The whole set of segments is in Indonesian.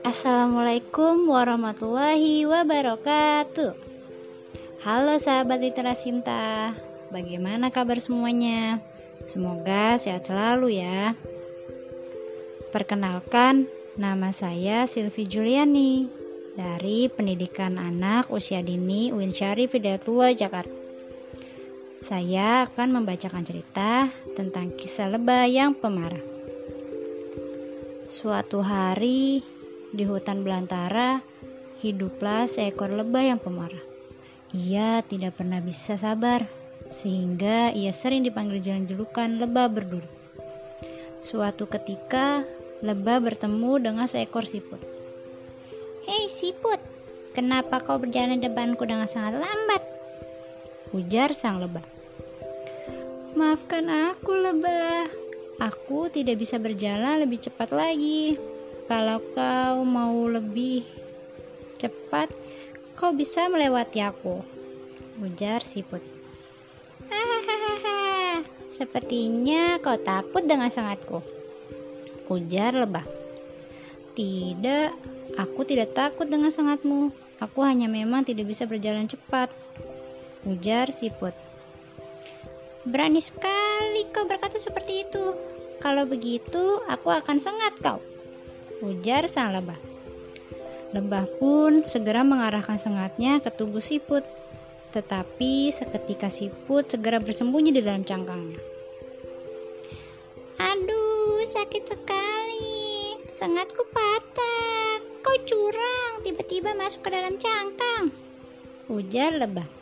Assalamualaikum warahmatullahi wabarakatuh. Halo sahabat literasi cinta, bagaimana kabar semuanya? Semoga sehat selalu ya. Perkenalkan, nama saya Silvi Juliani dari Pendidikan Anak Usia Dini UIN Syarif Hidayatullah Jakarta. Saya akan membacakan cerita tentang kisah lebah yang pemarah. Suatu hari, di hutan belantara, hiduplah seekor lebah yang pemarah. Ia tidak pernah bisa sabar, sehingga ia sering dipanggil jalan julukan lebah berduri. Suatu ketika, lebah bertemu dengan seekor siput. Hei siput, kenapa kau berjalan depanku dengan sangat lambat? Ujar sang lebah. Maafkan aku lebah, aku tidak bisa berjalan lebih cepat lagi. Kalau kau mau lebih cepat, kau bisa melewati aku. Ujar siput. Hahaha, sepertinya kau takut dengan sangatku. Ujar lebah. Tidak, aku tidak takut dengan sangatmu. Aku hanya memang tidak bisa berjalan cepat. Ujar siput. Berani sekali kau berkata seperti itu. Kalau begitu, aku akan sengat kau ujar sang lebah. Lebah pun segera mengarahkan sengatnya ke tubuh siput, tetapi seketika siput segera bersembunyi di dalam cangkangnya. Aduh, sakit sekali. Sengatku patah. Kau curang, tiba-tiba masuk ke dalam cangkang. Ujar lebah.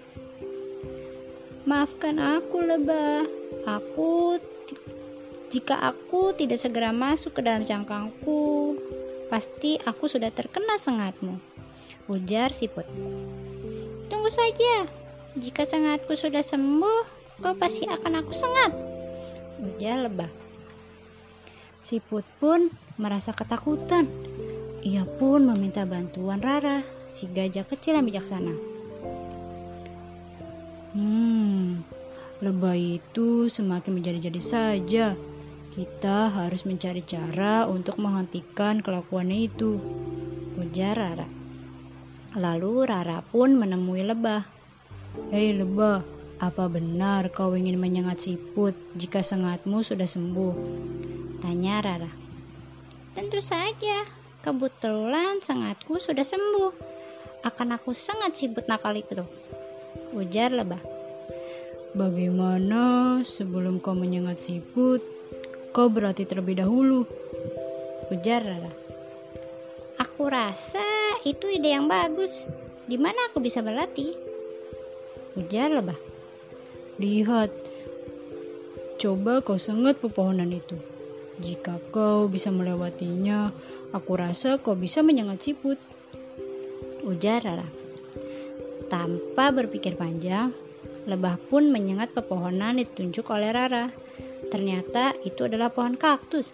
Maafkan aku, lebah. Aku jika aku tidak segera masuk ke dalam cangkangku, pasti aku sudah terkena sengatmu. Ujar siput. Tunggu saja, jika sengatku sudah sembuh, kau pasti akan aku sengat. Ujar lebah. Siput pun merasa ketakutan. Ia pun meminta bantuan Rara, si gajah kecil yang bijaksana. Lebah itu semakin menjadi-jadi saja. Kita harus mencari cara untuk menghentikan kelakuannya itu, ujar Rara. Lalu Rara pun menemui lebah. Hei lebah, apa benar kau ingin menyengat siput jika sengatmu sudah sembuh? Tanya Rara. Tentu saja, kebetulan sengatku sudah sembuh. Akan aku sengat siput nakal itu, ujar lebah. Bagaimana sebelum kau menyengat siput, Kau berarti terlebih dahulu. Ujar Rara. Aku rasa itu ide yang bagus. Di mana aku bisa berlatih? Ujar lebah. Lihat, coba kau sengat pepohonan itu. Jika kau bisa melewatinya, aku rasa kau bisa menyengat siput. Ujar Rara. Tanpa berpikir panjang, lebah pun menyengat pepohonan ditunjuk oleh Rara. Ternyata itu adalah pohon kaktus.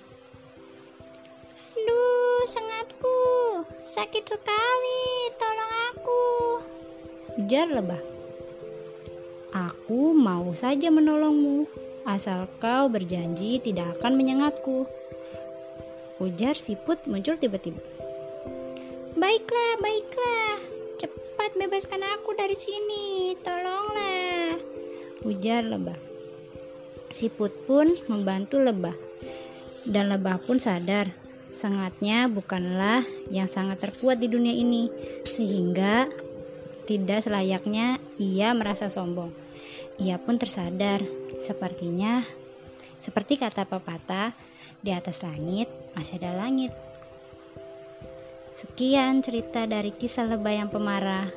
Duh, sengatku. Sakit sekali. Tolong aku. Ujar lebah. Aku mau saja menolongmu, asal kau berjanji tidak akan menyengatku. Ujar siput muncul tiba-tiba. Baiklah, baiklah. Cepat bebaskan aku dari sini. Tolonglah. Ujar lebah. Siput pun membantu lebah. Dan lebah pun sadar, sengatnya bukanlah yang sangat terkuat di dunia ini, sehingga tidak selayaknya ia merasa sombong. Ia pun tersadar, sepertinya seperti kata pepatah, di atas langit masih ada langit. Sekian cerita dari kisah lebah yang pemarah.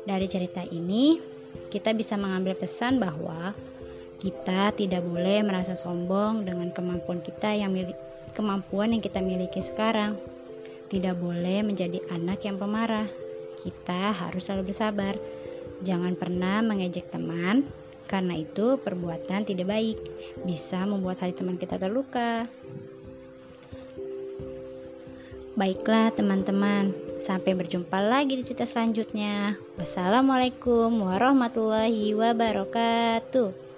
Dari cerita ini, kita bisa mengambil pesan bahwa kita tidak boleh merasa sombong dengan kemampuan kita yang milik kemampuan yang kita miliki sekarang. Tidak boleh menjadi anak yang pemarah. Kita harus selalu bersabar. Jangan pernah mengejek teman, karena itu perbuatan tidak baik, bisa membuat hati teman kita terluka. Baiklah teman-teman, sampai berjumpa lagi di cerita selanjutnya. Wassalamualaikum warahmatullahi wabarakatuh.